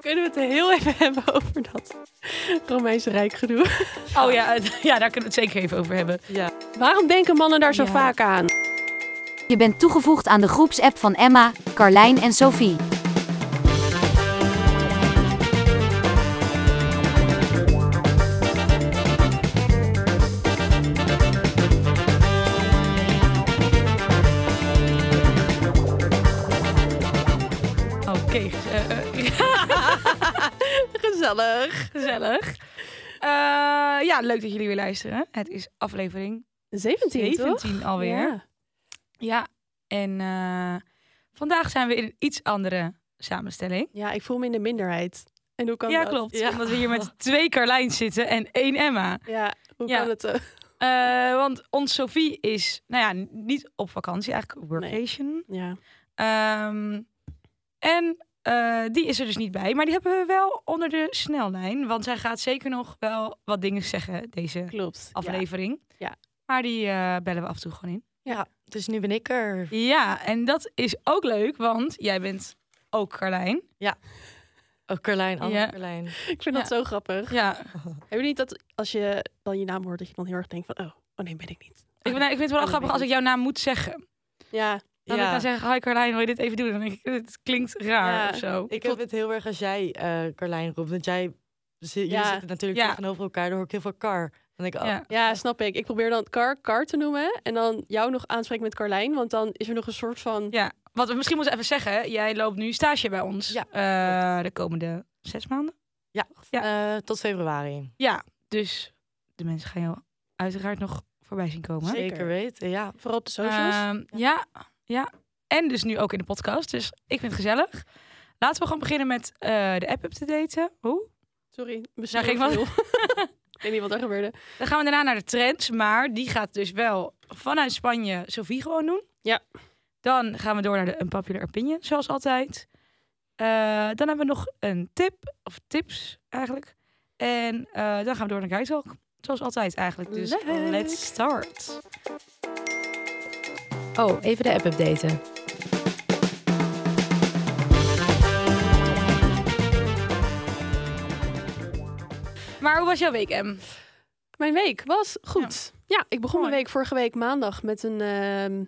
Kunnen we het heel even hebben over dat Romeinse Rijk gedoe? Oh ja, ja, daar kunnen we het zeker even over hebben. Ja. Waarom denken mannen daar zo Ja. vaak aan? Je bent toegevoegd aan de groepsapp van Emma, Carlijn en Sophie. Gezellig. gezellig. Eh, ja, leuk dat jullie weer luisteren. Het is aflevering 17, toch? 17 alweer. Ja, Ja. en eh, vandaag zijn we in een iets andere samenstelling. ja, ik voel me in de minderheid. En hoe kan ja, dat? klopt. Ja. Omdat we hier met twee Carlijn zitten en één Emma. Ja, hoe Ja. kan het? eh? Want ons Sophie is, nou ja, niet op vakantie, eigenlijk workation. Ja. Ehm, en eh, die is er dus niet bij. Maar die hebben we wel onder de snellijn. Want zij gaat zeker nog wel wat dingen zeggen, deze Klopt. aflevering. Ja. Maar die eh, bellen we af en toe gewoon in. ja, dus nu ben ik er. Ja, en dat is ook leuk, want jij bent ook Carlijn. Oh, Carlijn, andere Ja. Carlijn. Ik vind dat zo grappig. Ja, Heb je niet dat als je dan je naam hoort, dat je dan heel erg denkt van, oh, oh nee, ben ik niet. ik, ben, ik vind het wel Oh, grappig als ik ik jouw naam moet zeggen. Ja, Dan ik dan zeg, hi Carlijn, wil je dit even doen? Dan denk ik, het klinkt raar Ja. of zo. ik heb het heel erg als jij eh Carlijn roept. Want jij, jullie Ja. zitten natuurlijk Ja. tegenover elkaar. Dan hoor ik heel veel Car. Dan denk ik, oh, Ja. ja, snap ik. Ik probeer dan Car, Car te noemen en dan jou nog aanspreken met Carlijn, want dan is er nog een soort van... Ja, wat we misschien moeten even zeggen. Jij loopt nu stage bij ons. Ja, eh, de komende zes maanden. eh, tot februari. Ja, dus de mensen gaan jou uiteraard nog voorbij zien komen. Zeker. Weten, ja. Vooral op de socials. Ehm, ja, ja. En dus nu ook in de podcast. Dus ik vind het gezellig. Laten we gewoon beginnen met eh, de app up te daten. Hoe? Sorry, misschien ging veel. ik weet niet wat er gebeurde. Dan gaan we daarna naar de trends. Maar die gaat dus wel vanuit Spanje Sophie gewoon doen. Ja. Dan gaan we door naar de Unpopular Opinion, zoals altijd. Eh, dan hebben we nog een tip, of tips eigenlijk. En eh, dan gaan we door naar Guide Talk. Zoals altijd eigenlijk. Dus Leuk. let's start. Oh, even de app updaten. Maar hoe was jouw week, Em? Mijn week was goed. Ja, ik begon Mooi. mijn week vorige week maandag met een... ehm,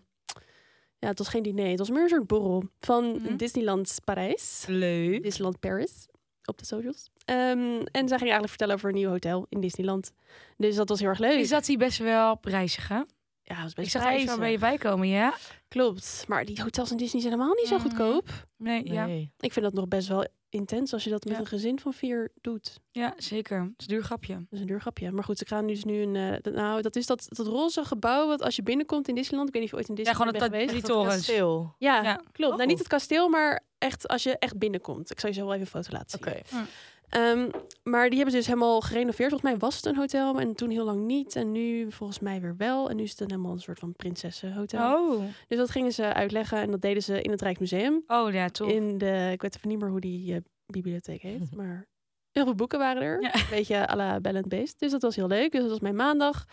ja, het was geen diner. Het was meer een soort borrel van Mhm. Disneyland Parijs. Leuk. Disneyland Paris op de socials. Ehm, en zij ging eigenlijk vertellen over een nieuw hotel in Disneyland. Dus dat was heel erg leuk. Is dat die best wel prijzig, hè? Ja, Ik best zag er prijzig. bij je bij komen, ja? Klopt. Maar die hotels in Disney zijn helemaal niet zo Mhm. goedkoop. Nee, ja. Ik vind dat nog best wel intens als je dat met Ja. een gezin van vier doet. ja, zeker. Het is een duur grapje. Dat is een duur grapje. Maar goed, ze gaan dus nu een... eh, dat- nou, dat is dat, dat roze gebouw wat als je binnenkomt in Disneyland... Ik weet niet of je ooit in Ja, Disneyland gewoon bent dat, geweest. die torens. kasteel. Ja, Ja. klopt. Oh. Nou, niet het kasteel, maar echt als je echt binnenkomt. Ik zal je zo wel even een foto laten Oké. zien. Ehm, maar die hebben ze dus helemaal gerenoveerd. Volgens mij was het een hotel en toen heel lang niet. En nu volgens mij weer wel. En nu is het een helemaal een soort van prinsessenhotel. Oh. Dus dat gingen ze uitleggen en dat deden ze in het Rijksmuseum. Oh, ja, toch. In de, ik weet even niet meer hoe die eh, bibliotheek heet, maar heel veel boeken waren er. Ja. Een beetje à la Bell Beast. Dus dat was heel leuk. Dus dat was mijn maandag.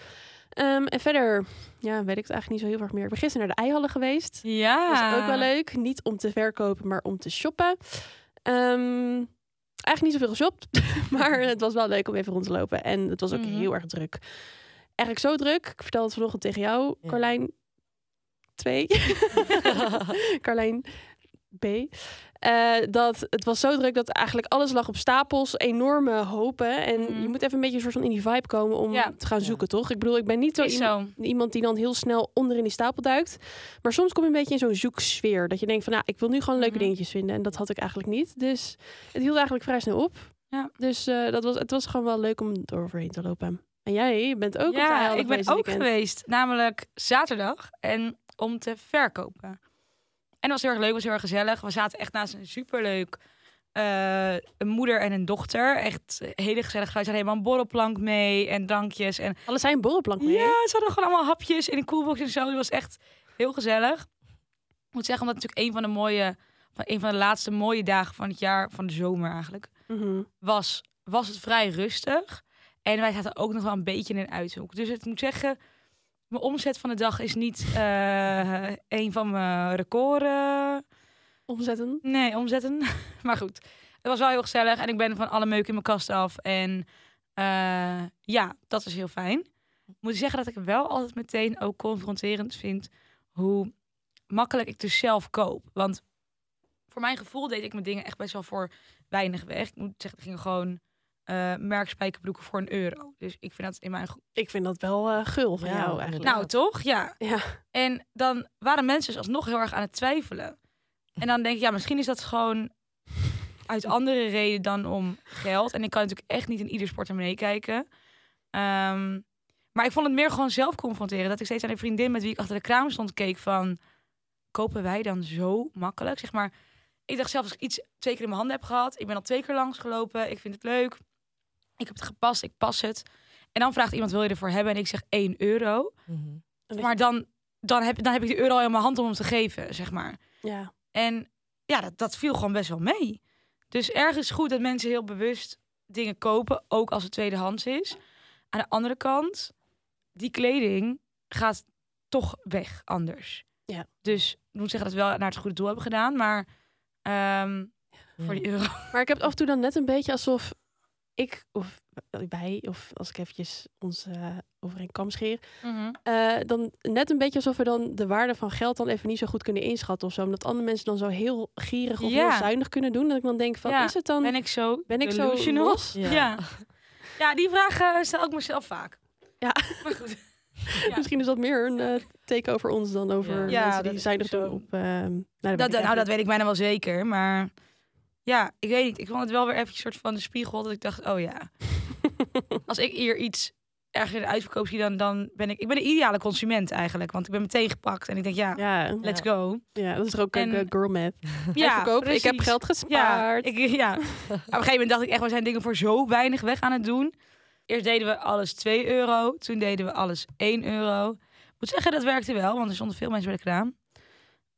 Ehm, en verder, ja, weet ik het eigenlijk niet zo heel erg meer. Ik ben gisteren naar de Eihallen geweest. Ja. Dat was ook wel leuk. Niet om te verkopen, maar om te shoppen. Ehm, eigenlijk niet zoveel geshopt, maar het was wel leuk om even rond te lopen. En het was ook Mhm. heel erg druk. Eigenlijk zo druk. Ik vertelde het vanochtend tegen jou, Ja. Carlijn 2. Carlijn B. Eh, dat het was zo druk dat eigenlijk alles lag op stapels, enorme hopen. En Mhm. je moet even een beetje een soort van in die vibe komen om Ja. te gaan Ja. zoeken, toch? Ik bedoel, ik ben niet zo iemand, zo. iemand die dan heel snel onder in die stapel duikt. Maar soms kom je een beetje in zo'n zoeksfeer. Dat je denkt van, nou, ik wil nu gewoon leuke Mhm. dingetjes vinden. En dat had ik eigenlijk niet. Dus het hield eigenlijk vrij snel op. Ja. Dus eh, dat was, het was gewoon wel leuk om er overheen te lopen. En jij bent ook op de Ja, ik ben ook weekend. geweest. Namelijk zaterdag. En om te verkopen. En dat was heel erg leuk, was heel erg gezellig. We zaten echt naast een superleuk eh, een moeder en een dochter. Echt hele gezellig. Ze hadden helemaal een borrelplank mee en drankjes. En Alles zijn een borrelplank mee. Ja, ze hadden gewoon allemaal hapjes in een koelbox en zo. Het was echt heel gezellig. Ik moet zeggen, omdat het natuurlijk een van de mooie, van een van de laatste mooie dagen van het jaar, van de zomer eigenlijk, Mhm. was, was het vrij rustig. En wij zaten ook nog wel een beetje in een uithoek. Dus ik moet zeggen, mijn omzet van de dag is niet eh, een van mijn record. eh, Omzetten. nee, omzetten. maar goed. het was wel heel gezellig en ik ben van alle meuk in mijn kast af. En eh, ja, dat is heel fijn. Moet ik zeggen dat ik wel altijd meteen ook confronterend vind hoe makkelijk ik dus zelf koop. Want voor mijn gevoel deed ik mijn dingen echt best wel voor weinig weg. Ik moet zeggen, er gingen gewoon eh merkspijkerbroeken voor een euro. Dus ik vind dat in mijn... Ik vind dat wel eh, gul van Ja, jou eigenlijk. Nou, toch? Ja. Ja. En dan waren mensen dus alsnog heel erg aan het twijfelen. En dan denk ik, ja, misschien is dat gewoon uit andere reden dan om geld. En ik kan natuurlijk echt niet in ieder portemonnee kijken. Ehm, maar ik vond het meer gewoon zelf confronteren. Dat ik steeds aan een vriendin met wie ik achter de kraam stond keek van... Kopen wij dan zo makkelijk? Zeg maar, ik dacht zelf als ik iets twee keer in mijn handen heb gehad. Ik ben al twee keer langsgelopen. Ik vind het leuk. Ik heb het gepast. Ik pas het. En dan vraagt iemand, wil je ervoor hebben? En ik zeg 1 euro. Mhm. Maar dan, dan, heb, dan heb ik die euro al in mijn hand om hem te geven, zeg maar. Ja. En ja, dat, dat viel gewoon best wel mee. Dus ergens goed dat mensen heel bewust dingen kopen, ook als het tweedehands is. Aan de andere kant, die kleding gaat toch weg anders. Ja. Dus ik moet zeggen dat we wel naar het goede doel hebben gedaan, maar ehm, voor die euro. Maar ik heb het af en toe dan net een beetje alsof ik of wij, of als ik eventjes ons eh over een kam scheer, eh, dan net een beetje alsof we dan de waarde van geld dan even niet zo goed kunnen inschatten of zo. Omdat andere mensen dan zo heel gierig of Ja. heel zuinig kunnen doen. Dat ik dan denk van, Ja. is het dan... Ben ik zo Ben ik zo los? Ja. Ja. ja. die vraag eh, stel ik mezelf vaak. Ja. Maar goed. Ja. Misschien is dat meer een take over ons dan over Ja, mensen die zuinig zo. doen op... eh, nou, dat weet Dat, ik nou, dat weet ik bijna wel zeker. Maar ja, ik weet niet. Ik vond het wel weer even een soort van de spiegel. Dat ik dacht, oh ja. Als ik hier iets ergens in de uitverkoop zie, dan, dan ben ik... Ik ben de ideale consument eigenlijk. Want ik ben meteen gepakt. En ik denk, ja, Ja, let's go. ja, dat is toch ook En- een girl math. Ja, ik heb geld Ja, gespaard. ik, ja. Op een gegeven moment dacht ik echt, we zijn dingen voor zo weinig weg aan het doen. Eerst deden we alles 2 euro. Toen deden we alles 1 euro. Ik moet zeggen, dat werkte wel, want er stonden veel mensen bij de kraam.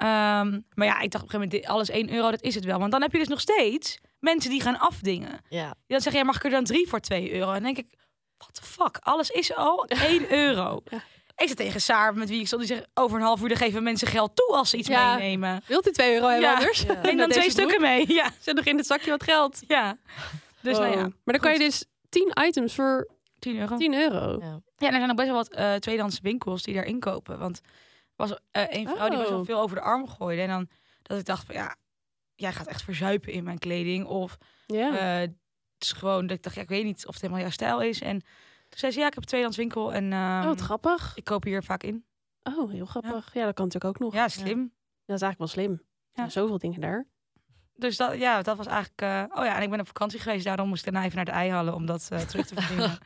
Ehm, maar ja, ik dacht op een gegeven moment, alles 1 euro, dat is het wel. Want dan heb je dus nog steeds mensen die gaan afdingen. Ja. Die dan zeggen, ja, mag ik er dan drie voor 2 euro? En dan denk ik, what the fuck, alles is al 1 euro. Ja. Ik zat tegen Saar, met wie ik stond, die zegt, over een half uur dan geven mensen geld toe als ze iets Ja. meenemen. Wilt u 2 euro hebben Ja. anders? Ja. Neem dan Met twee broek? stukken mee. Ja, Zet nog in het zakje wat geld. ja. Dus nou ja. Maar dan kan je dus 10 items voor 10 euro. 10 euro. Ja. Ja, en er zijn ook best wel wat eh tweedehands winkels die daar inkopen. Want was eh een vrouw die best wel Oh. veel over de arm gooide. En dan dat ik dacht van ja, jij gaat echt verzuipen in mijn kleding. Of Ja. eh, het is gewoon dat ik dacht, ja, ik weet niet of het helemaal jouw stijl is. En toen zei ze, ja, ik heb een tweedehands winkel en oh, ehm, wat grappig. ik koop hier vaak in. Oh, heel grappig. Ja, dat kan natuurlijk ook nog. Ja, slim. Dat is eigenlijk wel slim. Ja. Ja. Zoveel dingen daar. Dus dat, ja, dat was eigenlijk... eh, oh ja, en ik ben op vakantie geweest. Daarom moest ik daarna even naar de eihallen om dat terug te verdienen.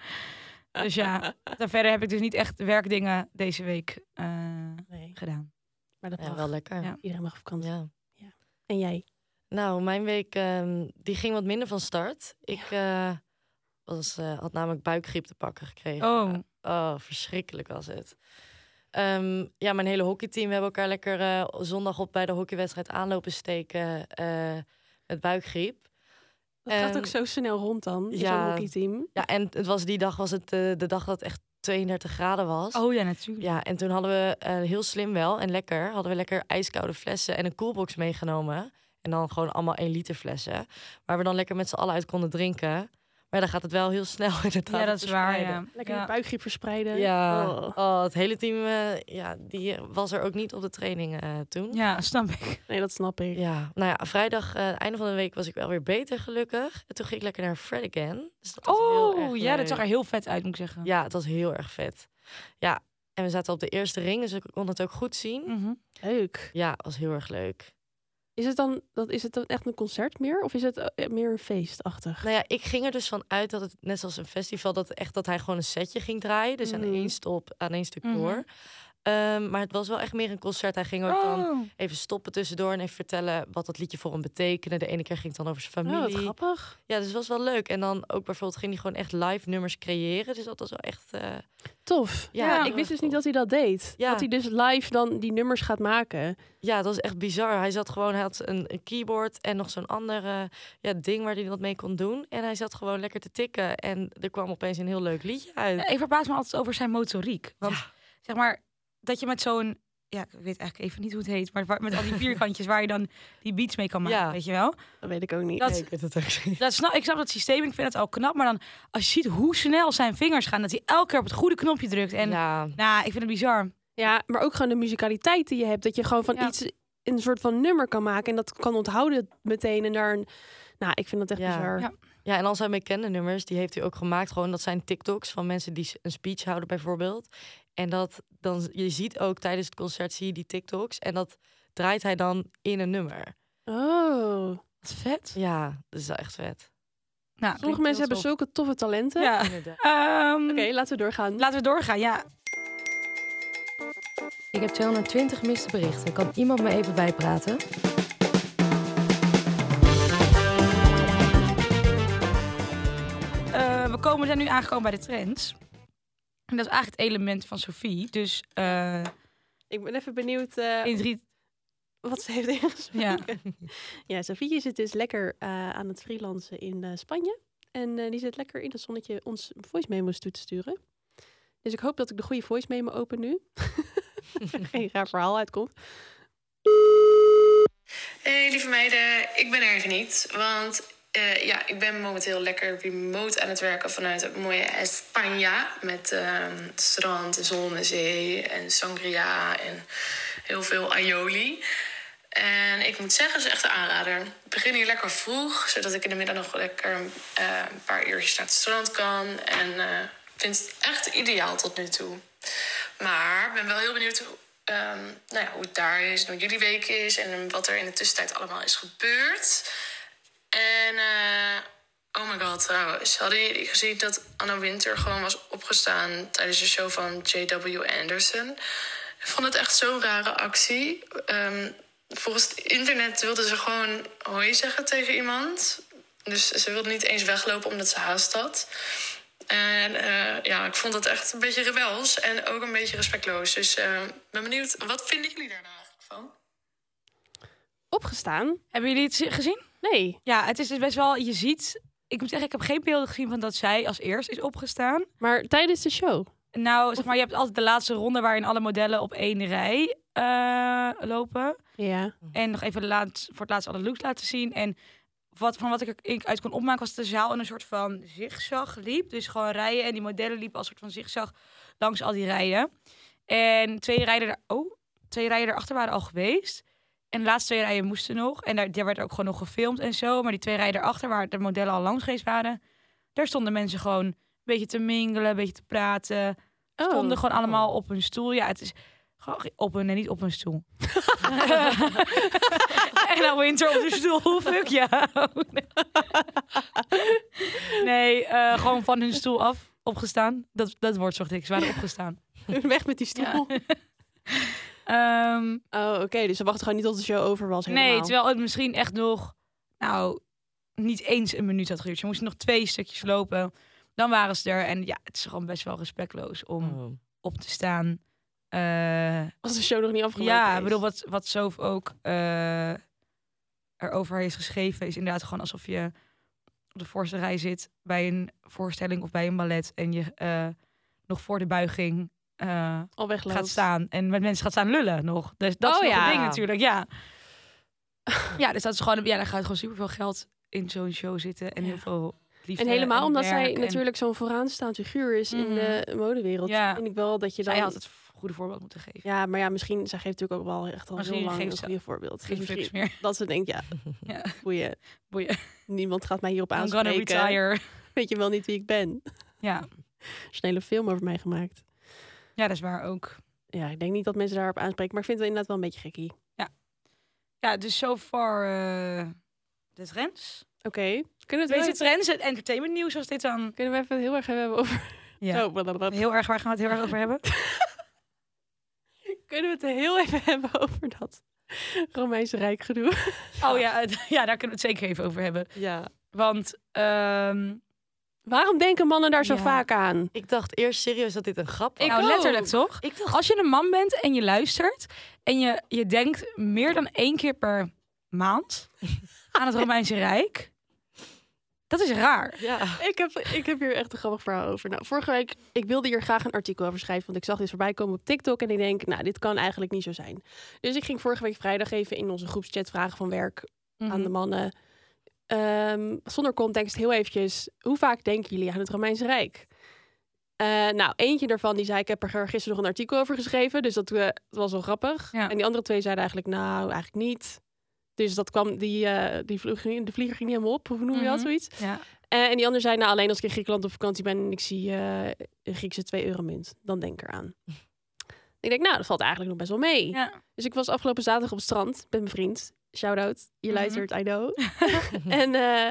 Dus ja, dan verder heb ik dus niet echt werkdingen deze week eh, Nee. gedaan. Maar dat Ja, wel lekker. Ja. Iedereen mag op vakantie. Ja. En jij? Nou, mijn week ehm, die ging wat minder van start. Ik eh, was, eh, had namelijk buikgriep te pakken gekregen. Oh, Oh, verschrikkelijk was het. Ehm, ja, mijn hele hockeyteam we hebben elkaar lekker eh, zondag op bij de hockeywedstrijd aanlopen steken eh, met buikgriep. Dat gaat Ehm, ook zo snel rond dan, in ja. zo'n hockeyteam. Ja, en het was die dag was het eh, de dag dat het echt 32 graden was. oh ja, natuurlijk. Ja, en toen hadden we eh, heel slim wel en lekker, hadden we lekker ijskoude flessen en een koelbox meegenomen. En dan gewoon allemaal 1 liter flessen. Waar we dan lekker met z'n allen uit konden drinken. Maar dan gaat het wel heel snel inderdaad. Ja, dat is waar. Ja. Lekker Ja. de buikgriep verspreiden. Ja, Oh. oh, het hele team eh, ja, die was er ook niet op de training eh, toen. Ja, snap ik. Nee, dat snap ik. Ja, nou ja, vrijdag, eh einde van de week, was ik wel weer beter gelukkig. En toen ging ik lekker naar Fred Again. Dus dat was heel erg Oh, ja, dat zag er heel vet uit, moet ik zeggen. Ja, het was heel erg vet. Ja, en we zaten op de eerste ring, dus ik kon het ook goed zien. Mhm. Leuk. Ja, was heel erg leuk. Is het, dan, dat, is het dan echt een concert meer? Of is het eh, meer een feestachtig? Nou ja, ik ging er dus van uit dat het net zoals een festival, dat echt dat hij gewoon een setje ging draaien. Dus aan Mhm. één stop, aan één stuk Mhm. door. Ehm, maar het was wel echt meer een concert. Hij ging ook dan Oh. even stoppen tussendoor en even vertellen wat dat liedje voor hem betekende. De ene keer ging het dan over zijn Oh, wat familie. grappig. ja, dus het was wel leuk. En dan ook bijvoorbeeld ging hij gewoon echt live nummers creëren. Dus dat was wel echt. eh, Tof. Ja, Ja, ik wist dus niet dat hij dat deed. Ja. Dat hij dus live dan die nummers gaat maken. ja, dat was echt bizar. Hij zat gewoon, hij had een, een keyboard en nog zo'n andere ja, ding waar hij wat mee kon doen. En hij zat gewoon lekker te tikken. En er kwam opeens een heel leuk liedje uit. Ik verbaas me altijd over zijn motoriek. Want zeg maar, dat je met zo'n ja, ik weet eigenlijk even niet hoe het heet, maar waar- met al die vierkantjes waar je dan die beats mee kan maken, Ja. weet je wel? Dat weet ik ook niet. Dat- Nee, ik weet het ook niet. Dat snap, ik snap dat systeem, ik vind het al knap, maar dan als je ziet hoe snel zijn vingers gaan, dat hij elke keer op het goede knopje drukt. En ja, nou, ik vind het bizar. Ja, maar ook gewoon de muzikaliteit die je hebt. Dat je gewoon van Ja. iets een soort van nummer kan maken. En dat kan onthouden meteen. En daar een... Nou, ik vind dat echt Ja. bizar. Ja. Ja, en al zijn bekende nummers, die heeft hij ook gemaakt. Gewoon, dat zijn TikToks van mensen die een speech houden bijvoorbeeld. En dat dan, je ziet ook tijdens het concert, zie je die TikToks. En dat draait hij dan in een nummer. Oh. Wat vet. Ja, dat is wel echt vet. Nou, Sommige mensen hebben zulke toffe talenten. Ja. Inderdaad. Ehm, Oké, laten we doorgaan. Laten we doorgaan, ja. Ik heb 220 gemiste berichten. Kan iemand me even bijpraten? Eh, we komen, zijn nu aangekomen bij de trends. En dat is eigenlijk het element van Sophie. Dus eh, Ik ben even benieuwd eh, in drie... wat ze heeft ingesproken. Ja. Ja, Sofie zit dus lekker eh, aan het freelancen in eh, Spanje. En eh, die zit lekker in het zonnetje ons voice memo's toe te sturen. Dus ik hoop dat ik de goede voice memo open nu. Geen raar verhaal uitkomt. Hey lieve meiden, ik ben er even niet. Want eh, ja, ik ben momenteel lekker remote aan het werken vanuit het mooie Spanje. Met ehm, strand, zon en zee en sangria en heel veel aioli. En ik moet zeggen, het is echt een aanrader. Ik begin hier lekker vroeg, zodat ik in de middag nog lekker eh, een paar uurtjes naar het strand kan. En eh, vind het echt ideaal tot nu toe. Maar ik ben wel heel benieuwd ehm, nou ja, hoe het daar is, hoe jullie week is en wat er in de tussentijd allemaal is gebeurd. En eh, oh my god, trouwens, hadden jullie gezien dat Anna Winter gewoon was opgestaan tijdens de show van J.W. Anderson? Ik vond het echt zo'n rare actie. Ehm, volgens het internet wilde ze gewoon hoi zeggen tegen iemand. Dus ze wilde niet eens weglopen omdat ze haast had. En eh, ja, ik vond dat echt een beetje rebels en ook een beetje respectloos. Dus eh, ik ben benieuwd, wat vinden jullie daar nou eigenlijk van? Opgestaan? Hebben jullie het zi- gezien? Nee. Ja, het is dus best wel... Je ziet... Ik moet zeggen, ik heb geen beelden gezien van dat zij als eerst is opgestaan. Maar tijdens de show? Nou, zeg maar, je hebt altijd de laatste ronde waarin alle modellen op één rij eh, lopen. Ja. En nog even laat, voor het laatst alle looks laten zien. En wat, van wat ik eruit kon opmaken was dat de zaal in een soort van zigzag liep. Dus gewoon rijen en die modellen liepen als soort van zigzag langs al die rijen. En twee rijden er, oh, twee rijen erachter waren al geweest. En de laatste twee rijen moesten nog. En daar, daar werd ook gewoon nog gefilmd en zo. Maar die twee rijen erachter, waar de modellen al langs geweest waren... daar stonden mensen gewoon een beetje te mingelen, een beetje te praten. Oh. Stonden gewoon allemaal op hun stoel. Ja, het is gewoon op hun en niet op hun stoel. en nou winter op de stoel. Fuck ja. nee, eh, gewoon van hun stoel af. Opgestaan. Dat, dat woord zocht ik. Ze waren opgestaan. Weg met die stoel. Ehm, Oh, oké. Dus ze wachten gewoon niet tot de show over was helemaal. nee, terwijl het misschien echt nog... Nou, niet eens een minuut had geduurd. Ze moesten nog twee stukjes lopen. Dan waren ze er. En ja, het is gewoon best wel respectloos om Oh. op te staan. Eh, Als de show nog niet afgelopen Ja, is. ik bedoel, wat, wat Sof ook eh erover heeft geschreven, is inderdaad gewoon alsof je op de voorste rij zit bij een voorstelling of bij een ballet en je eh, nog voor de buiging eh, Al wegloopt. gaat staan en met mensen gaat staan lullen nog. Dus dat Oh, is nog ja. een ding natuurlijk, ja. ja, dus dat is gewoon, ja, daar gaat gewoon superveel geld in zo'n show zitten en Ja. heel veel liefde. En helemaal omdat zij en- natuurlijk zo'n vooraanstaand figuur is in Mhm. de modewereld. Ja. Vind ik wel dat je dan... Zij had het goede voorbeeld moeten geven. Ja, maar ja, misschien... Zij geeft natuurlijk ook wel echt al Misschien heel lang geeft een goede voorbeeld. Geen Dus misschien meer. dat ze denkt, ja, Ja, boeien. boeien. Niemand gaat mij hierop I'm gonna aanspreken. retire. Weet je wel niet wie ik ben. Ja. Er is een hele film over mij gemaakt. Ja, dat is waar ook. Ja, ik denk niet dat mensen daarop aanspreken. Maar ik vind het inderdaad wel een beetje gekkie. Ja, dus so far eh, de trends. Oké. Kunnen we het Deze trends, het entertainment nieuws was dit dan. Kunnen we even heel erg hebben over... Ja. Zo, blablabla. Heel erg, waar gaan we het heel erg over hebben? Kunnen we het heel even hebben over dat Romeinse Rijk gedoe? Oh ja, ja, daar kunnen we het zeker even over hebben. Ja, Want ehm, Waarom denken mannen daar zo Ja. vaak aan? ik dacht eerst serieus dat dit een grap was. nou, ook. letterlijk toch? Ik dacht, Als je een man bent en je luistert en je, je denkt meer dan één keer per maand aan het Romeinse Rijk, Dat is raar. Ja. Ik heb, ik heb hier echt een grappig verhaal over. Nou, vorige week, ik wilde hier graag een artikel over schrijven, want ik zag dit voorbij komen op TikTok en ik denk, nou, dit kan eigenlijk niet zo zijn. Dus ik ging vorige week vrijdag even in onze groepschat vragen van werk aan Mhm. de mannen. Ehm, zonder context, heel eventjes, hoe vaak denken jullie aan het Romeinse Rijk? Eh, nou, eentje daarvan die zei, ik heb er gisteren nog een artikel over geschreven, dus dat, eh, was wel grappig. Ja. En die andere twee zeiden eigenlijk, nou, eigenlijk niet. Dus dat kwam, die, eh, die de vlieger ging niet helemaal op, hoe noem je dat, Mhm. zoiets? Ja. En die ander zei, nou, alleen als ik in Griekenland op vakantie ben en ik zie een Griekse 2 euro munt, dan denk ik eraan. ik denk, nou, dat valt eigenlijk nog best wel mee. Ja. Dus ik was afgelopen zaterdag op het strand met mijn vriend. Shout-out, je Mhm. luistert, I know. en eh,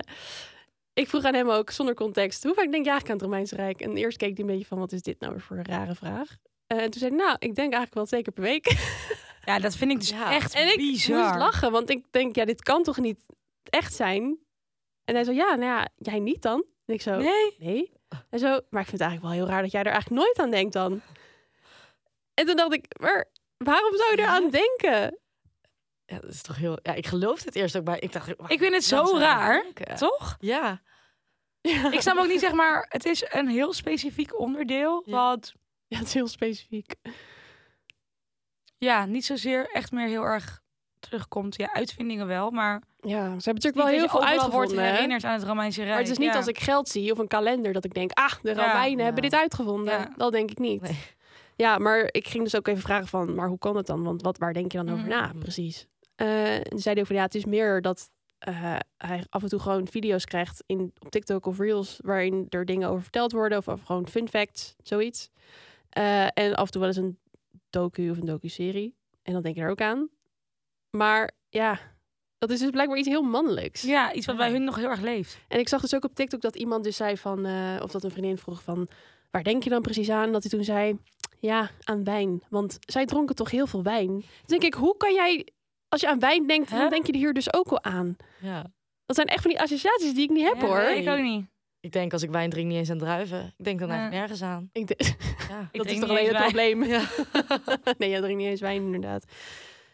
ik vroeg aan hem ook, zonder context, hoe vaak denk je eigenlijk aan het Romeinse Rijk? En eerst keek hij een beetje van, wat is dit nou weer voor een rare vraag? Eh, en toen zei hij, nou, ik denk eigenlijk wel zeker per week. ja, dat vind ik dus Ja. echt en ik moest lachen, want ik denk, ja, dit kan toch niet echt zijn? En hij zo, ja, nou ja, jij niet dan? En ik zo, Nee? nee. En zo, maar ik vind het eigenlijk wel heel raar dat jij er eigenlijk nooit aan denkt dan. En toen dacht ik, maar waarom zou je eraan denken? Ja, dat is toch heel... Ja, ik geloofde het eerst ook, maar ik dacht... Ik vind het zo raar, toch? Ja. Ik snap ook niet, zeg maar, het is een heel specifiek onderdeel. Ja. Wat Ja, het is heel specifiek. ja, niet zozeer echt meer heel erg terugkomt. Ja, uitvindingen wel, maar Ja, ze hebben natuurlijk wel heel veel wordt uitgevonden. hè? herinnerd aan het Romeinse Rijk. Maar het is niet ja. als ik geld zie of een kalender dat ik denk, ah, de Ja. Romeinen hebben dit uitgevonden. Ja. Dat denk ik niet. Nee. Ja, maar ik ging dus ook even vragen van, maar hoe kan het dan? Want wat, waar denk je dan over Mhm. na, precies? Eh, en zei hij van, ja, het is meer dat eh, hij af en toe gewoon video's krijgt in, op TikTok of Reels, waarin er dingen over verteld worden, of gewoon fun facts, zoiets. Eh, en af en toe wel eens een docu of een docu-serie. En dan denk je er ook aan. Maar ja, dat is dus blijkbaar iets heel mannelijks. Ja, iets wat bij hun nog heel erg leeft. En ik zag dus ook op TikTok dat iemand dus zei van, of dat een vriendin vroeg van, waar denk je dan precies aan? Dat hij toen zei, ja, aan wijn. Want zij dronken toch heel veel wijn. Toen denk ik, hoe kan jij, als je aan wijn denkt, dan denk je er hier dus ook al aan. ja. Dat zijn echt van die associaties die ik niet heb Ja, hoor. nee, ik ook niet. Ik denk als ik wijn drink niet eens aan druiven. Ik denk dan Ja. eigenlijk nergens aan. Ik de- Ja. Ik dat is toch alleen het probleem. nee, jij drinkt niet eens wijn inderdaad.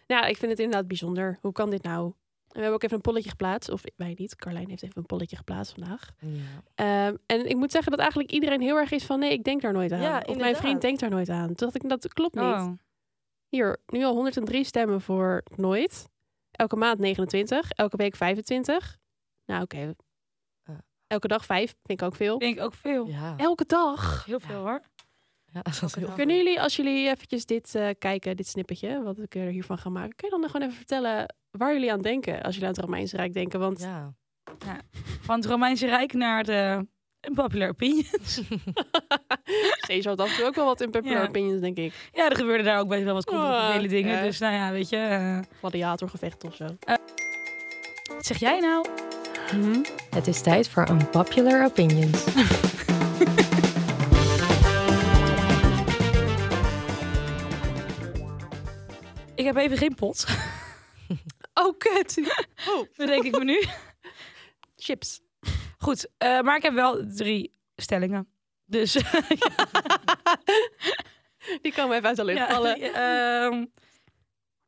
Ja, ik vind het inderdaad bijzonder. Hoe kan dit nou? En we hebben ook even een polletje geplaatst. Of wij niet. Carlijn heeft even een polletje geplaatst vandaag. Ja. Ehm, en ik moet zeggen dat eigenlijk iedereen heel erg is van... nee, ik denk daar nooit aan. Ja, of mijn vriend denkt daar nooit aan. Toen dacht ik, dat klopt niet. Oh. Hier, nu al 103 stemmen voor nooit. Elke maand 29. Elke week 25. Nou, oké. Ja. Elke dag 5. Vind ik ook veel. Denk ik ook veel. Ja. Elke dag. Heel veel hoor. Ja, dat is heel dag. Kunnen jullie, als jullie eventjes dit eh, kijken, dit snippetje, wat ik er hiervan ga maken, kun je dan gewoon even vertellen waar jullie aan denken als jullie aan het Romeinse Rijk denken? Want Ja. Van het Romeinse Rijk naar de popular opinions. Caesar had af en toe ook wel wat in popular Ja. opinions, denk ik. ja, er gebeurde daar ook best wel wat controversiële Ah, dingen. ja. Dus nou ja, weet je. eh, Gladiatorgevecht of zo. wat zeg jij nou? Het is tijd voor Unpopular Opinions. Ik heb even geen pot. Oh, kut. Oh, Bedenk ik me nu. chips. Goed, eh, maar ik heb wel drie stellingen. Dus Die komen even uit de lucht ja, vallen. ehm,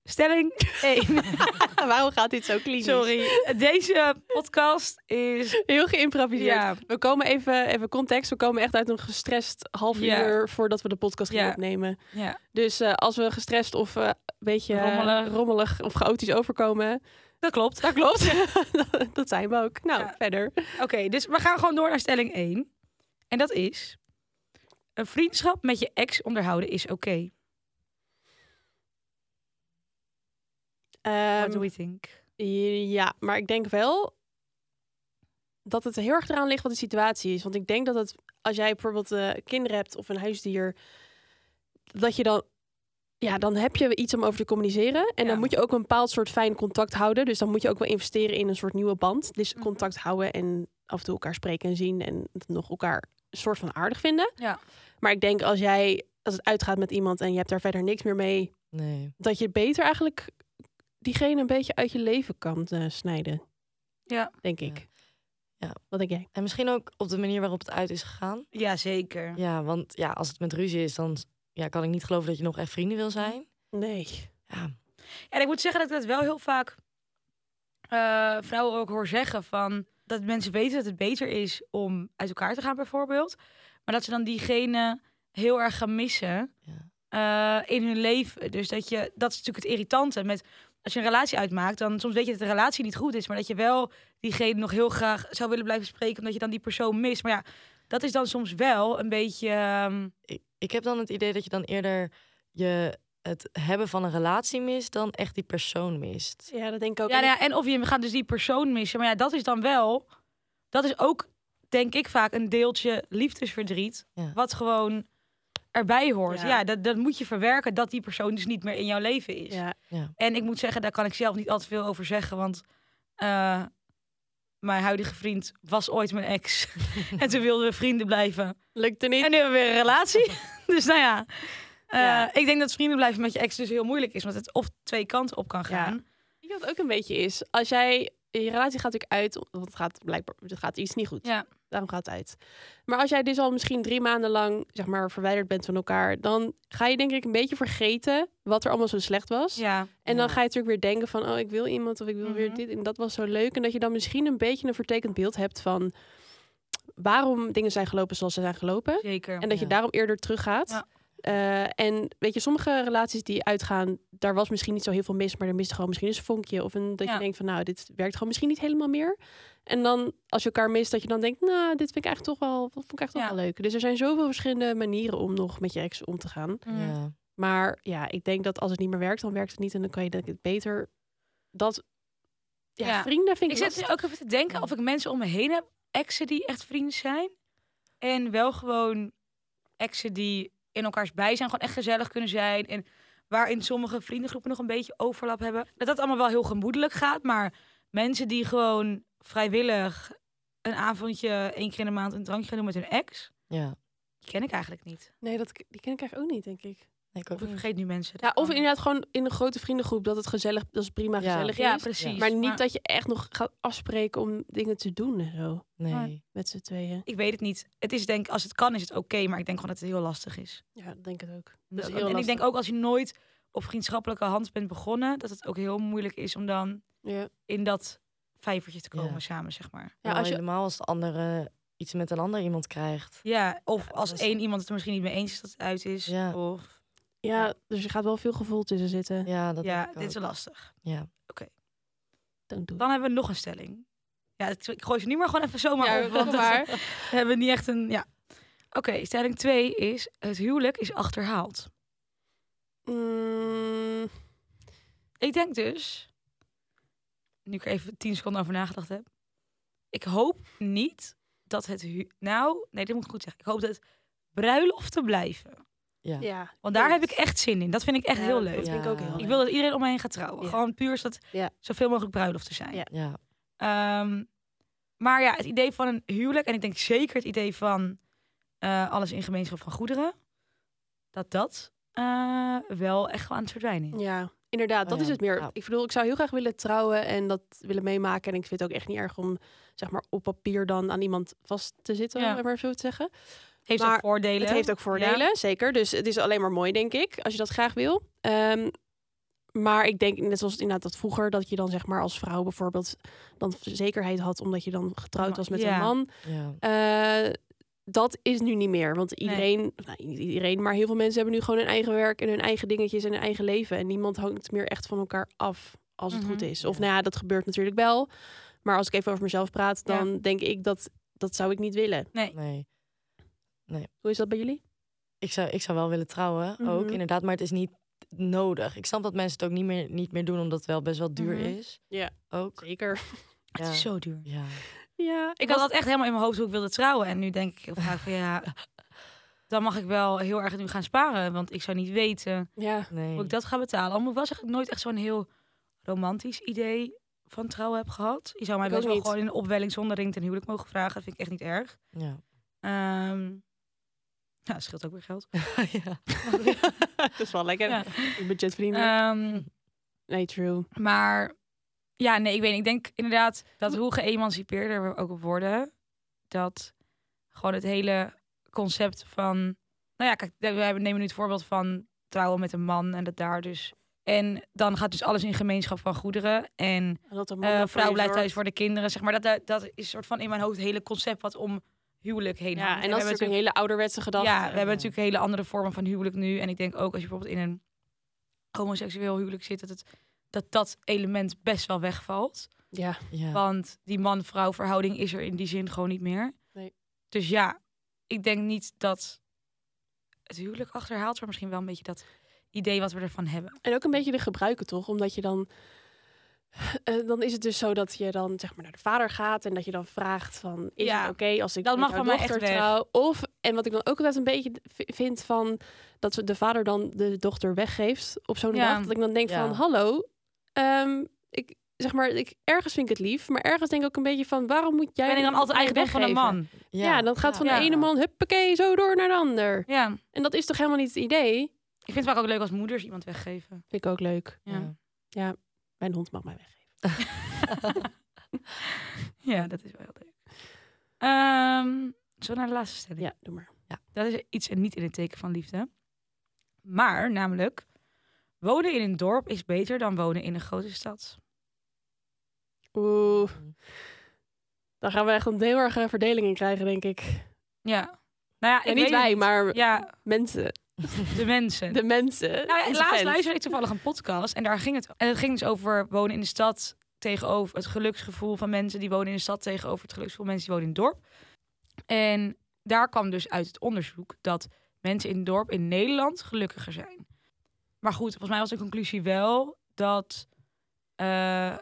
stelling 1. Waarom gaat dit zo klinisch? Sorry. Deze podcast is. Heel geïmproviseerd. Ja, We komen even, even context. We komen echt uit een gestrest half Ja. uur voordat we de podcast Ja. opnemen. ja. Dus eh, als we gestrest of eh, een beetje Rommelig. rommelig of chaotisch overkomen, dat klopt. dat klopt. dat zijn we ook. Nou, Ja. verder. Oké, dus we gaan gewoon door naar stelling 1. En dat is: een vriendschap met je ex onderhouden is oké. Ehm, What do we think? ja, maar ik denk wel dat het heel erg eraan ligt wat de situatie is. Want ik denk dat het, als jij bijvoorbeeld eh, kinderen hebt of een huisdier, dat je dan, ja, dan heb je iets om over te communiceren. En Ja. dan moet je ook een bepaald soort fijn contact houden. Dus dan moet je ook wel investeren in een soort nieuwe band. Dus Mhm. contact houden en af en toe elkaar spreken en zien en nog elkaar soort van aardig vinden. Ja. Maar ik denk als jij, als het uitgaat met iemand en je hebt daar verder niks meer mee, Nee. dat je beter eigenlijk diegene een beetje uit je leven kan eh, snijden. Ja. Denk ik. Ja. Wat denk jij? En misschien ook op de manier waarop het uit is gegaan. Ja, zeker. Ja, want ja, als het met ruzie is, dan ja, kan ik niet geloven dat je nog echt vrienden wil zijn. Nee. Ja, En ik moet zeggen dat ik dat wel heel vaak eh, vrouwen ook hoor zeggen van... dat mensen weten dat het beter is om uit elkaar te gaan bijvoorbeeld. Maar dat ze dan diegene heel erg gaan missen Ja. eh, in hun leven. Dus dat je, dat is natuurlijk het irritante met als je een relatie uitmaakt, dan soms weet je dat de relatie niet goed is, maar dat je wel diegene nog heel graag zou willen blijven spreken, omdat je dan die persoon mist. Maar ja, dat is dan soms wel een beetje. ehm, Ik, ik heb dan het idee dat je dan eerder je het hebben van een relatie mist dan echt die persoon mist. Ja, dat denk ik ook. ja, En nou ja, en of je gaat dus die persoon missen. Maar ja, dat is dan wel. Dat is ook, denk ik, vaak een deeltje liefdesverdriet. Ja. Wat gewoon erbij hoort. Ja. Ja, dat, dat moet je verwerken dat die persoon dus niet meer in jouw leven is. Ja, En ik moet zeggen, daar kan ik zelf niet al te veel over zeggen. Want eh, mijn huidige vriend was ooit mijn ex. en toen wilden we vrienden blijven. lukte niet. En nu hebben we weer een relatie. dus nou ja. Eh, Ja. Ik denk dat vrienden blijven met je ex dus heel moeilijk is. Want het of twee kanten op kan Ja. gaan. Weet je wat het ook een beetje is? Als jij, je relatie gaat natuurlijk uit, want het gaat blijkbaar, het gaat iets niet goed. Ja. Daarom gaat het uit. Maar als jij dus al misschien drie maanden lang, zeg maar, verwijderd bent van elkaar, dan ga je denk ik een beetje vergeten wat er allemaal zo slecht was. Ja. En dan Ja. ga je natuurlijk weer denken van, oh, ik wil iemand of ik wil weer Mhm. dit en dat was zo leuk. En dat je dan misschien een beetje een vertekend beeld hebt van waarom dingen zijn gelopen zoals ze zijn gelopen. Zeker. En dat je Ja. daarom eerder teruggaat. Ja. Eh, en weet je, sommige relaties die uitgaan, daar was misschien niet zo heel veel mis, maar er miste gewoon misschien een vonkje. Of een, dat Ja. je denkt van, nou, dit werkt gewoon misschien niet helemaal meer. En dan, als je elkaar mist, dat je dan denkt, nou, dit vind ik eigenlijk toch wel, dat vond ik echt toch wel leuk. Dus er zijn zoveel verschillende manieren om nog met je ex om te gaan. Ja. Maar ja, ik denk dat als het niet meer werkt, dan werkt het niet. En dan kan je denk ik beter dat... Ja, Ja. vrienden vind Ik ik, zit nu lastig. ook even te denken of ik mensen om me heen heb, exen die echt vrienden zijn. En wel gewoon exen die in elkaars bij zijn, gewoon echt gezellig kunnen zijn. En waarin sommige vriendengroepen nog een beetje overlap hebben. Dat dat allemaal wel heel gemoedelijk gaat. Maar mensen die gewoon vrijwillig een avondje één keer in de maand een drankje gaan doen met hun ex, Ja. die ken ik eigenlijk niet. Nee, dat, die ken ik eigenlijk ook niet, denk ik. Ik ook Of ik vergeet nu mensen. Ja, of inderdaad gewoon in een grote vriendengroep dat het gezellig, dat is prima Ja. gezellig Ja, is. precies. Maar niet dat je echt nog gaat afspreken om dingen te doen en zo. Nee. Met z'n tweeën. Ik weet het niet. Het is denk als het kan is het oké, maar ik denk gewoon dat het heel lastig is. Ja, dat denk ik het ook. Dus, en ik denk ook als je nooit op vriendschappelijke hand bent begonnen, dat het ook heel moeilijk is om dan Ja. in dat vijvertje te komen Ja. samen, zeg maar. Ja, als je- helemaal als de andere iets met een ander iemand krijgt. Ja, of Ja, als één iemand het er misschien niet mee eens is dat het uit is. Ja. Of ja, dus er gaat wel veel gevoel tussen zitten. Ja, dat ja, dit is lastig. Ja. Do it. Dan hebben we nog een stelling. Ja, het- ik gooi ze nu maar gewoon even zomaar Ja, op. Want maar. we hebben niet echt een. Ja. Oké, stelling 2 is: het huwelijk is achterhaald. Mm, Ik denk dus, nu ik er even 10 seconden over nagedacht heb. Ik hoop niet dat het. hu- Nou, nee, dit moet ik goed zeggen. Ik hoop dat bruiloften blijven. Ja. ja. Want daar heb ik echt zin in. Dat vind ik echt Ja, heel leuk. Dat vind ik ook heel Ja. leuk. Ik wil dat iedereen om me heen gaat trouwen. Ja. Gewoon puur zodat Ja. zoveel mogelijk bruiloften zijn. Ja. Ja. Ehm, maar ja, het idee van een huwelijk, en ik denk zeker het idee van eh, alles in gemeenschap van goederen, dat dat eh, wel echt wel aan het verdwijnen is. Ja, inderdaad, Oh dat ja, is het meer. ja. Ik bedoel, ik zou heel graag willen trouwen en dat willen meemaken. En ik vind het ook echt niet erg om, zeg maar, op papier dan aan iemand vast te zitten, Ja. om maar zo te zeggen. Heeft Maar ook voordelen. Het heeft ook voordelen, Ja. zeker. Dus het is alleen maar mooi, denk ik, als je dat graag wil. Ehm, maar ik denk, net zoals inderdaad dat vroeger, dat je dan zeg maar als vrouw bijvoorbeeld dan zekerheid had omdat je dan getrouwd was met Ja. een man. Ja. Eh, dat is nu niet meer. Want iedereen, nou, niet iedereen, maar heel veel mensen hebben nu gewoon hun eigen werk en hun eigen dingetjes en hun eigen leven. En niemand hangt meer echt van elkaar af als het Mhm. goed is. Of nou ja, dat gebeurt natuurlijk wel. Maar als ik even over mezelf praat, Ja. dan denk ik dat dat zou ik niet willen. Nee. Nee. Hoe is dat bij jullie? Ik zou, ik zou wel willen trouwen, ook Mhm. inderdaad. Maar het is niet nodig. Ik snap dat mensen het ook niet meer, niet meer doen, omdat het wel best wel duur Mhm. is. Ja. Ook. Zeker. Het is zo duur. Ja. Ja, Ik had dat echt helemaal in mijn hoofd hoe ik wilde trouwen. En nu denk ik heel vaak van ja, dan mag ik wel heel erg nu gaan sparen. Want ik zou niet weten Ja. Nee. hoe ik dat ga betalen. Al moet ik wel zeggen, dat ik nooit echt zo'n heel romantisch idee van trouwen heb gehad. Je zou mij Ik best wel niet. gewoon in een opwelling zonder ring ten huwelijk mogen vragen. Dat vind ik echt niet erg. Ja. Ehm ja, dat scheelt ook weer geld. ja. dat is wel lekker. Ja. Budgetvriendelijk. Ehm, nee, true. maar ja, nee, ik weet niet. Ik denk inderdaad dat hoe geëmancipeerder we ook worden, dat gewoon het hele concept van... Nou ja, kijk, we hebben- nemen nu het voorbeeld van trouwen met een man en dat daar dus En dan gaat dus alles in gemeenschap van goederen. En En dat de eh vrouw blijft thuis voor de kinderen. Zeg maar dat, dat, dat is soort van in mijn hoofd het hele concept wat om huwelijk heen Ja, hangt. en we dat is hebben natuurlijk een hele ouderwetse gedachte. ja, we hebben natuurlijk hele andere vormen van huwelijk nu. En ik denk ook als je bijvoorbeeld in een homoseksueel huwelijk zit, dat het, dat, dat element best wel wegvalt. Ja, Ja. Want die man-vrouw verhouding is er in die zin gewoon niet meer. Nee. Dus ja, ik denk niet dat het huwelijk achterhaalt, maar misschien wel een beetje dat idee wat we ervan hebben. En ook een beetje de gebruiken toch? Omdat je dan. eh, dan is het dus zo dat je dan zeg maar naar de vader gaat en dat je dan vraagt van is Ja, het oké als ik dat mag van mij dochter echt trouw? Of en wat ik dan ook altijd een beetje vind van dat ze- de vader dan de dochter weggeeft op zo'n Ja. dag dat ik dan denk Ja. van hallo, ehm, ik zeg maar ik ergens vind ik het lief, maar ergens denk ik ook een beetje van waarom moet jij ben ik dan altijd eigendom van een man? Ja, dan gaat van Ja. de ene man huppakee zo door naar de ander. Ja, En dat is toch helemaal niet het idee? ik vind het vaak ook leuk als moeders iemand weggeven. Vind ik ook leuk. Ja, Ja, mijn hond mag mij weggeven. ja dat is wel heel leuk. Ehm, zo naar de laatste stelling. Ja, doe maar. Dat is iets en niet in het teken van liefde. Maar, namelijk, wonen in een dorp is beter dan wonen in een grote stad. Oeh. Dan gaan we echt een heel erg eh, verdeling in krijgen, denk ik. Ja. Nou ja, En niet het wij, maar Ja, mensen. de mensen. De mensen. Nou ja, laatst luisterde ik toevallig een podcast en daar ging het En het ging dus over wonen in de stad tegenover het geluksgevoel van mensen die wonen in de stad tegenover het geluksgevoel van mensen die wonen in het dorp. En daar kwam dus uit het onderzoek dat mensen in het dorp in Nederland gelukkiger zijn. Maar goed, volgens mij was de conclusie wel dat eh,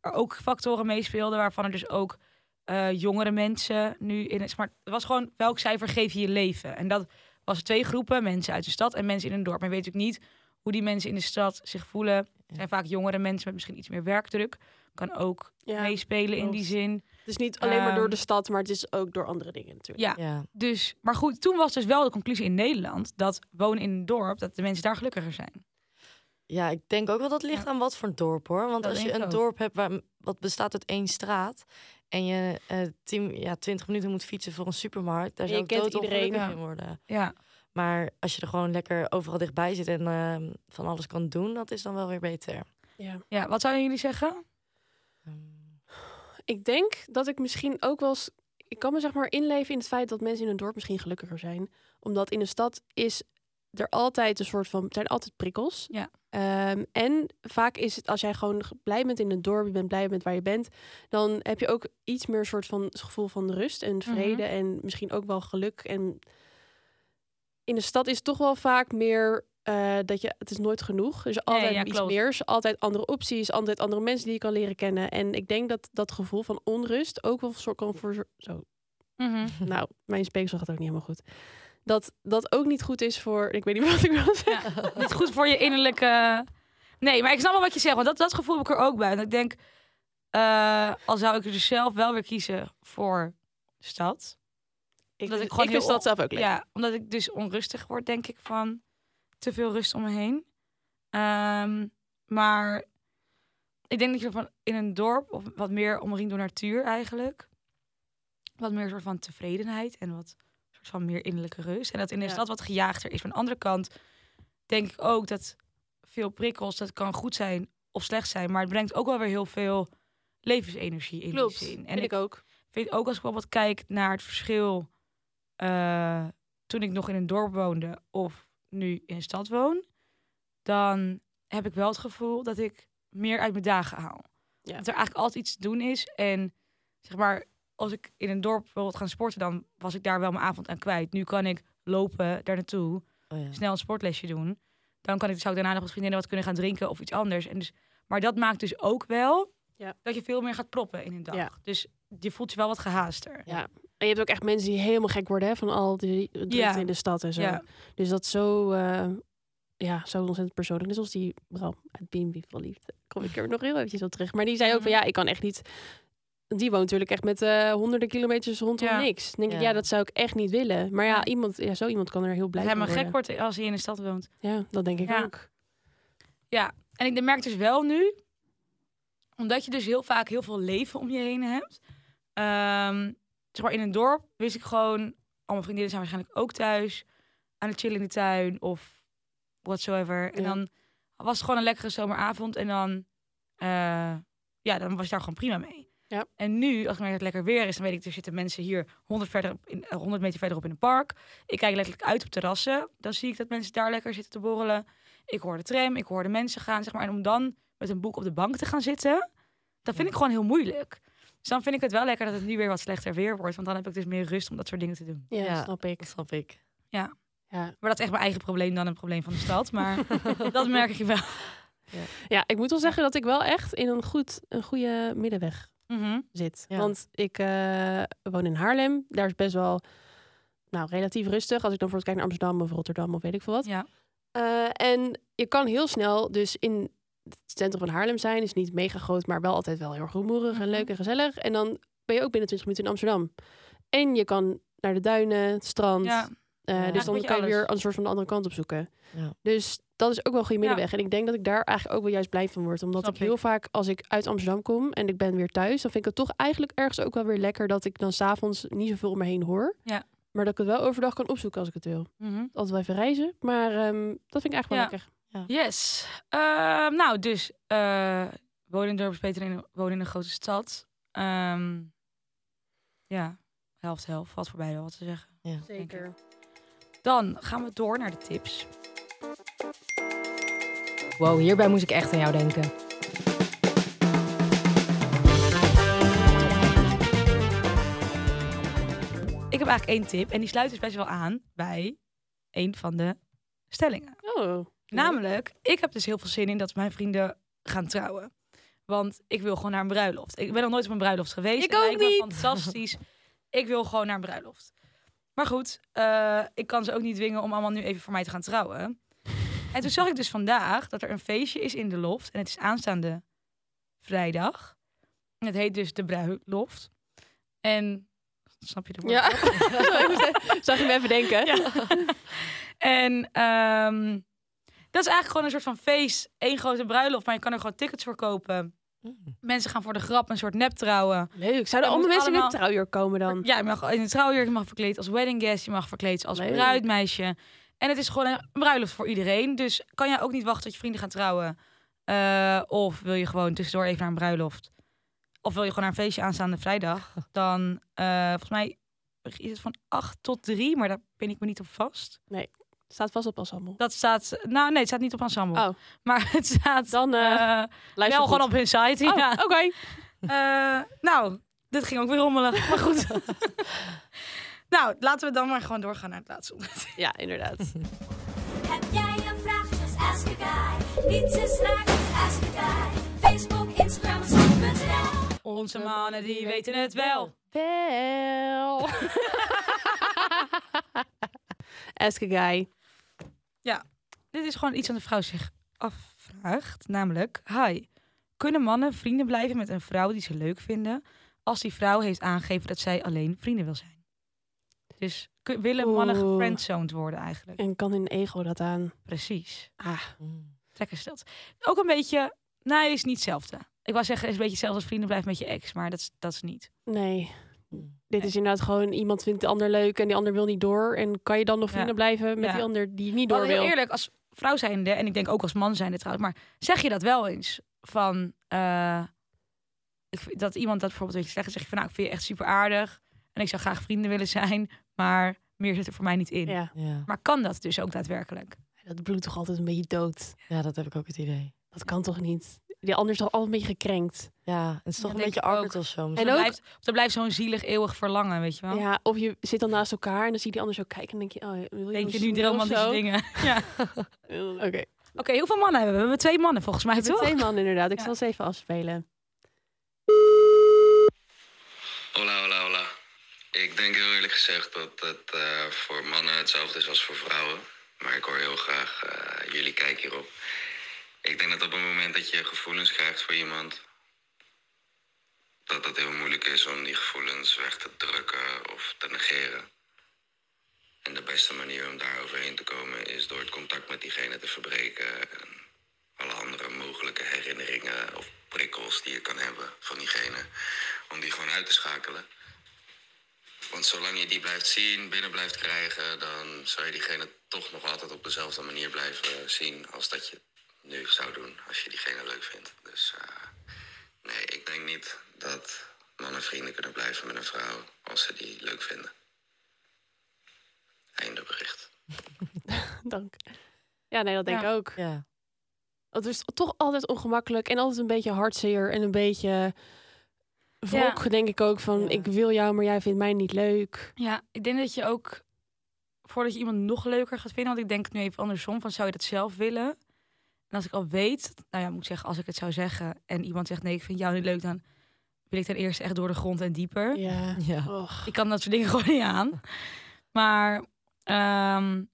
er ook factoren meespeelden waarvan er dus ook eh, jongere mensen nu in het. Maar het was gewoon welk cijfer geef je je leven? En dat was twee groepen, mensen uit de stad en mensen in een dorp. Maar je weet natuurlijk niet hoe die mensen in de stad zich voelen. Het zijn vaak jongere mensen met misschien iets meer werkdruk. Kan ook Ja. meespelen in die zin. Het is niet alleen maar door Ehm, de stad, maar het is ook door andere dingen natuurlijk. Ja, Ja. dus, maar goed, toen was dus wel de conclusie in Nederland dat wonen in een dorp, dat de mensen daar gelukkiger zijn. Ja, ik denk ook wel dat het ligt aan wat voor een dorp hoor. Want Dat als je ik een ook. dorp hebt waar, wat bestaat uit één straat en je eh tien, ja, 20 minuten moet fietsen voor een supermarkt, daar zou je ik doodongelukkig iedereen. in worden. Ja, Maar als je er gewoon lekker overal dichtbij zit en ehm, van alles kan doen, dat is dan wel weer beter. Ja. ja wat zouden jullie zeggen? Ehm, Ik denk dat ik misschien ook wel eens... Ik kan me zeg maar inleven in het feit dat mensen in een dorp misschien gelukkiger zijn. Omdat in de stad is er altijd een soort van... Er zijn altijd prikkels. Ja. Ehm, en vaak is het als jij gewoon blij bent in een dorp, je bent blij met waar je bent, dan heb je ook iets meer soort van het gevoel van rust en vrede Mhm. en misschien ook wel geluk. En in de stad is het toch wel vaak meer eh, dat je het is nooit genoeg. Is altijd ja, iets meer, er altijd andere opties, altijd andere mensen die je kan leren kennen. En ik denk dat dat gevoel van onrust ook wel soort kan voor zo. Mhm. Nou, mijn speeksel gaat ook niet helemaal goed. Dat dat ook niet goed is voor. Ik weet niet wat ik wil zeggen. Niet goed voor je innerlijke... Nee, maar ik snap wel wat je zegt, want dat, dat gevoel heb ik er ook bij. En ik denk, eh, al zou ik er dus zelf wel weer kiezen voor stad. Ik, Dat ik gewoon heel dat zelf ook leuk. Ja, omdat ik dus onrustig word, denk ik, van te veel rust om me heen. Ehm, maar ik denk dat je van in een dorp, of wat meer omringd door natuur eigenlijk, wat meer soort van tevredenheid en wat soort van meer innerlijke rust. En dat in de Ja. stad wat gejaagder is. Van de andere kant denk ik ook dat veel prikkels, dat kan goed zijn of slecht zijn, maar het brengt ook wel weer heel veel levensenergie in Klopt. die zin. En ik ook. vind ook als ik bijvoorbeeld kijk naar het verschil eh, toen ik nog in een dorp woonde of nu in een stad woon, dan heb ik wel het gevoel dat ik meer uit mijn dagen haal. Ja. Dat er eigenlijk altijd iets te doen is. En zeg maar, als ik in een dorp bijvoorbeeld gaan sporten, dan was ik daar wel mijn avond aan kwijt. Nu kan ik lopen daar naartoe, oh ja. snel een sportlesje doen. Dan kan ik, zou ik daarna nog met vriendinnen wat kunnen gaan drinken of iets anders. En dus, maar dat maakt dus ook wel Ja. dat je veel meer gaat proppen in een dag. Ja. Dus je voelt je wel wat gehaaster. Ja. En je hebt ook echt mensen die helemaal gek worden hè, van al die drukte Ja. in de stad en zo. Ja. Dus dat zo, eh, ja, zo ontzettend persoonlijk. Net zoals die Bram uit BNB van Liefde. Kom ik er nog heel eventjes op terug. Maar die zei ook van Mhm. ja, ik kan echt niet... Die woont natuurlijk echt met eh, honderden kilometers rondom Ja. niks. Dan denk ik, Ja. dat zou ik echt niet willen. Maar ja, iemand, ja zo iemand kan er heel blij maar worden. gek wordt als hij in de stad woont. Ja, dat denk ik Ja. ook. Ja, en ik merk dus wel nu, omdat je dus heel vaak heel veel leven om je heen hebt. Ehm, zeg maar in een dorp wist ik gewoon, al mijn vriendinnen zijn waarschijnlijk ook thuis aan het chillen in de tuin of whatsoever. En Ja. dan was het gewoon een lekkere zomeravond. En dan, eh, ja, dan was je daar gewoon prima mee. Ja. En nu, als ik merk dat het lekker weer is, dan weet ik, er zitten mensen hier 100, verder in, eh, 100 meter verderop in een park. Ik kijk letterlijk uit op terrassen. Dan zie ik dat mensen daar lekker zitten te borrelen. Ik hoor de tram, ik hoor de mensen gaan, zeg maar. En om dan met een boek op de bank te gaan zitten, dat vind ik gewoon heel moeilijk. Dus dan vind ik het wel lekker dat het nu weer wat slechter weer wordt. Want dan heb ik dus meer rust om dat soort dingen te doen. Ja, Ja. snap ik. Dat snap ik. Ja. Maar dat is echt mijn eigen probleem dan een probleem van de stad. Maar dat merk ik wel. ja, ik moet wel zeggen dat ik wel echt in een, goed, een goede middenweg Mhm. zit. Ja. Want ik eh, woon in Haarlem. Daar is best wel nou, relatief rustig. Als ik dan bijvoorbeeld kijk naar Amsterdam of Rotterdam of weet ik veel wat. Ja. Eh, en je kan heel snel dus in het centrum van Haarlem zijn. Is niet mega groot, maar wel altijd wel heel erg rumoerig en Mhm. leuk en gezellig. En dan ben je ook binnen 20 minuten in Amsterdam. En je kan naar de duinen, het strand. ja. Eh, Ja. dus dan je kan je weer een soort van de andere kant op zoeken. Ja. Dus dat is ook wel een goede Ja. middenweg. En ik denk dat ik daar eigenlijk ook wel juist blij van word. Omdat Snap ik heel ik. vaak, als ik uit Amsterdam kom en ik ben weer thuis... dan vind ik het toch eigenlijk ergens ook wel weer lekker... dat ik dan s'avonds niet zoveel om me heen hoor. Ja. Maar dat ik het wel overdag kan opzoeken als ik het wil. Mhm. Altijd wel even reizen. Maar ehm, dat vind ik eigenlijk wel Ja. lekker. Yes. Ehm, nou, dus uh, wonen in een dorp is beter dan wonen in een grote stad. Ehm, ja, helft helft. Valt voorbij wel wat te zeggen. Ja. Zeker. Dan gaan we door naar de tips. Wow, hierbij moest ik echt aan jou denken. Ik heb eigenlijk één tip. En die sluit dus best wel aan bij een van de stellingen. Oh. Namelijk, ik heb dus heel veel zin in dat mijn vrienden gaan trouwen. Want ik wil gewoon naar een bruiloft. Ik ben nog nooit op een bruiloft geweest. Ik ook lijkt me niet. fantastisch. Ik wil gewoon naar een bruiloft. Maar goed, eh, ik kan ze ook niet dwingen om allemaal nu even voor mij te gaan trouwen. En toen zag ik dus vandaag dat er een feestje is in de loft. En het is aanstaande vrijdag. En het heet dus de bruiloft. En, snap je de woord? Ja. Zag je me even denken? Ja. en ehm, dat is eigenlijk gewoon een soort van feest. één grote bruiloft, maar je kan er gewoon tickets voor kopen. Mm. Mensen gaan voor de grap een soort nep trouwen. Leuk. Zouden allemaal moet mensen in het trouwjurk komen dan? Ja, je mag in een trouwjurk, je mag verkleed als wedding guest, je mag verkleed als Leuk. bruidmeisje. En het is gewoon een bruiloft voor iedereen. Dus kan jij ook niet wachten tot je vrienden gaan trouwen? Eh, of wil je gewoon tussendoor even naar een bruiloft? Of wil je gewoon naar een feestje aanstaande vrijdag? Dan, eh, volgens mij is het van 8 tot 3, maar daar ben ik me niet op vast. Staat vast op ensemble. Dat staat, nou nee, het staat niet op ensemble. Oh. Maar het staat Dan luister wel goed. gewoon op hun site. Oh, ja. oké. Eh, nou, dit ging ook weer rommelig. Maar goed. nou, laten we dan maar gewoon doorgaan naar het laatste onderwerp. Ja, inderdaad. Heb jij een vraag? Just ask a guy. Niets is raar, just ask a guy. Facebook, Instagram, zoek.nl. Onze mannen, die weten het wel. Wel. Ask a guy. Dit is gewoon iets wat de vrouw zich afvraagt. Namelijk, hi, kunnen mannen vrienden blijven met een vrouw die ze leuk vinden... als die vrouw heeft aangegeven dat zij alleen vrienden wil zijn? Dus willen mannen Oeh. gefriendzoned worden eigenlijk? En kan hun ego dat aan? Precies. Ah. Lekker stelt. Ook een beetje, nee, is niet hetzelfde. Ik wou zeggen, is een beetje hetzelfde als vrienden blijven met je ex, maar dat is, dat is niet. nee. Dit is inderdaad gewoon iemand vindt de ander leuk en die ander wil niet door. En kan je dan nog Ja. vrienden blijven met Ja. die ander die niet Maar door heel wil? eerlijk, als vrouw zijnde, en ik denk ook als man zijnde trouwens, maar zeg je dat wel eens? Van, eh, ik, dat iemand dat bijvoorbeeld weet je zegt, zeg je van, nou, ik vind je echt super aardig. En ik zou graag vrienden willen zijn, maar meer zit er voor mij niet in. Ja, Ja. Maar kan dat dus ook daadwerkelijk? dat bloedt toch altijd een beetje dood. ja, dat heb ik ook het idee. Dat kan toch niet? Die ander is toch altijd een beetje gekrenkt? Ja, het is toch Ja, een beetje awkward ook. of zo. En ook- blijft, blijft zo'n zielig eeuwig verlangen, weet je wel? Ja, of je zit dan naast elkaar en dan zie je die ander zo kijken en denk je, oh, wil je Denk je nu romantische zo? dingen? Ja. Oké, Oké, hoeveel mannen hebben we? We hebben twee mannen volgens mij, we hebben toch? twee mannen inderdaad. Ik Ja. zal ze even afspelen. Hola, hola, hola. Ik denk heel eerlijk gezegd dat het eh, voor mannen hetzelfde is als voor vrouwen. Maar ik hoor heel graag eh, jullie kijk hierop. Ik denk dat op het moment dat je gevoelens krijgt voor iemand, dat het heel moeilijk is om die gevoelens weg te drukken of te negeren. En de beste manier om daar overheen te komen is door het contact met diegene te verbreken. En alle andere mogelijke herinneringen of prikkels die je kan hebben van diegene, om die gewoon uit te schakelen. Want zolang je die blijft zien, binnen blijft krijgen, dan zou je diegene toch nog altijd op dezelfde manier blijven zien als dat je nu zou doen als je diegene leuk vindt. Dus eh, nee, ik denk niet dat mannen vrienden kunnen blijven met een vrouw als ze die leuk vinden. Einde bericht. Dank. Ja, nee, dat denk Ja. ik ook. Ja. Het is toch altijd ongemakkelijk en altijd een beetje hartzeer en een beetje wrok, denk ik ook. Van, Ja. ik wil jou, maar jij vindt mij niet leuk. Ja, ik denk dat je ook, voordat je iemand nog leuker gaat vinden, want ik denk nu even andersom, van zou je dat zelf willen? En als ik al weet, nou ja, moet ik zeggen, als ik het zou zeggen en iemand zegt nee, ik vind jou niet leuk, dan wil ik ten eerste echt door de grond en dieper. Ja. Ja. Och. Ik kan dat soort dingen gewoon niet aan. Maar ehm,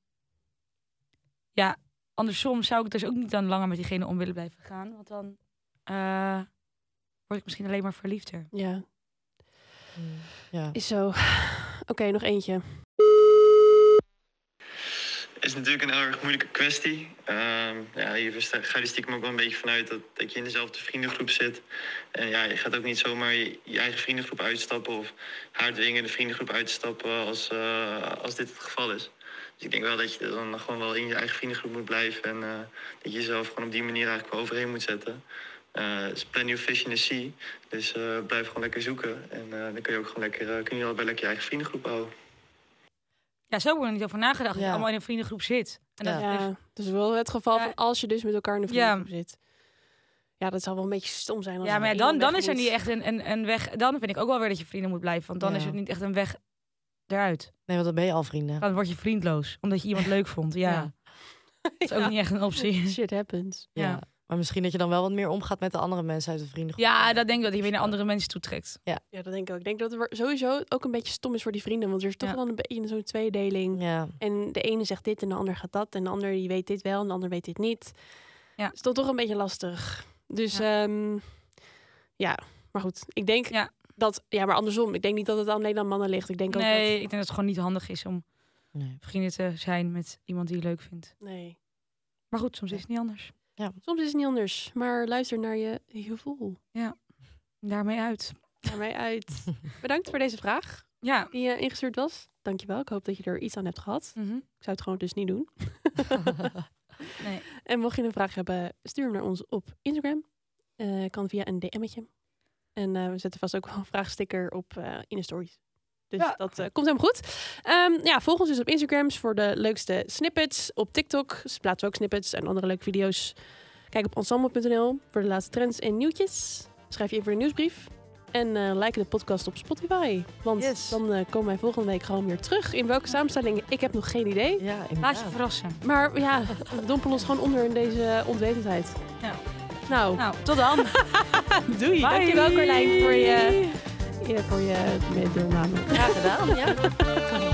ja, andersom zou ik dus ook niet dan langer met diegene om willen blijven gaan. Want dan eh, word ik misschien alleen maar verliefder. Ja, Mm, Ja. is zo. Oké, nog eentje. Is natuurlijk een erg moeilijke kwestie. Ehm, ja, je versta- ga je er stiekem ook wel een beetje vanuit dat, dat je in dezelfde vriendengroep zit. En ja, je gaat ook niet zomaar je, eigen vriendengroep uitstappen of haar dwingen de vriendengroep uitstappen als, eh, als dit het geval is. Dus ik denk wel dat je dan gewoon wel in je eigen vriendengroep moet blijven en eh, dat je jezelf gewoon op die manier eigenlijk wel overheen moet zetten. Er is plenty of fish in the sea, dus blijf gewoon lekker zoeken. En dan kun je ook gewoon lekker, kun je allebei lekker je eigen vriendengroep houden. Ja, zo ik er niet over nagedacht. Dat je allemaal in een vriendengroep zit. En dat Ja. is dus- Ja, dus wel het geval Ja. van als je dus met elkaar in een Ja. vriendengroep zit. Ja, dat zal wel een beetje stom zijn. Als ja, maar dan, dan is er moet. niet echt een, een, een weg. Dan vind ik ook wel weer dat je vrienden moet blijven. Want dan Ja. is het niet echt een weg eruit. Nee, want dan ben je al vrienden. Dan word je vriendloos. Omdat je iemand leuk vond. Ja, Ja. dat is ook Ja. niet echt een optie. Shit happens. Ja. Ja. Maar misschien dat je dan wel wat meer omgaat met de andere mensen uit de vriendengroep. Ja, dat denk ik dat je weer naar andere mensen toetrekt. Ja, dat denk ik ook. Ik denk dat het sowieso ook een beetje stom is voor die vrienden. Want er is toch Ja. dan een beetje zo'n tweedeling. Ja. En de ene zegt dit en de ander gaat dat. En de ander die weet dit wel en de ander weet dit niet. Ja. Het is toch toch een beetje lastig. Dus ja, ja. maar goed. Ik denk Ja. dat... Ja, maar andersom. Ik denk niet dat het alleen aan mannen ligt. Ik denk ook Nee, dat... ik denk dat het gewoon niet handig is om Nee. vrienden te zijn met iemand die je leuk vindt. Nee. Maar goed, soms is het niet anders. Soms is het niet anders. Maar luister naar je gevoel. Daarmee uit. Naar mij uit. Bedankt voor deze vraag Ja. die je ingestuurd was. Dankjewel. Ik hoop dat je er iets aan hebt gehad. Mhm. Ik zou het gewoon dus niet doen. Nee. En mocht je een vraag hebben, stuur hem naar ons op Instagram. Eh, kan via een DM'tje. En eh, we zetten vast ook wel een vraagsticker op in de stories. Dus Ja. dat eh, komt helemaal goed. Ehm, ja, volg ons dus op Instagrams voor de leukste snippets. Op TikTok plaatsen we ook snippets en andere leuke video's. Kijk op ensemble.nl voor de laatste trends en nieuwtjes. Schrijf je even een nieuwsbrief. En eh like de podcast op Spotify. Want Yes. dan eh, komen wij volgende week gewoon weer terug. In welke samenstelling? Ik heb nog geen idee. Ja, Laat je verrassen. Maar ja, we dompelen ons gewoon onder in deze onwetendheid. Ja. Nou, Nou, tot dan. doei. Bye. Dankjewel Carlijn voor je, ja, voor je deelname. Graag gedaan, ja.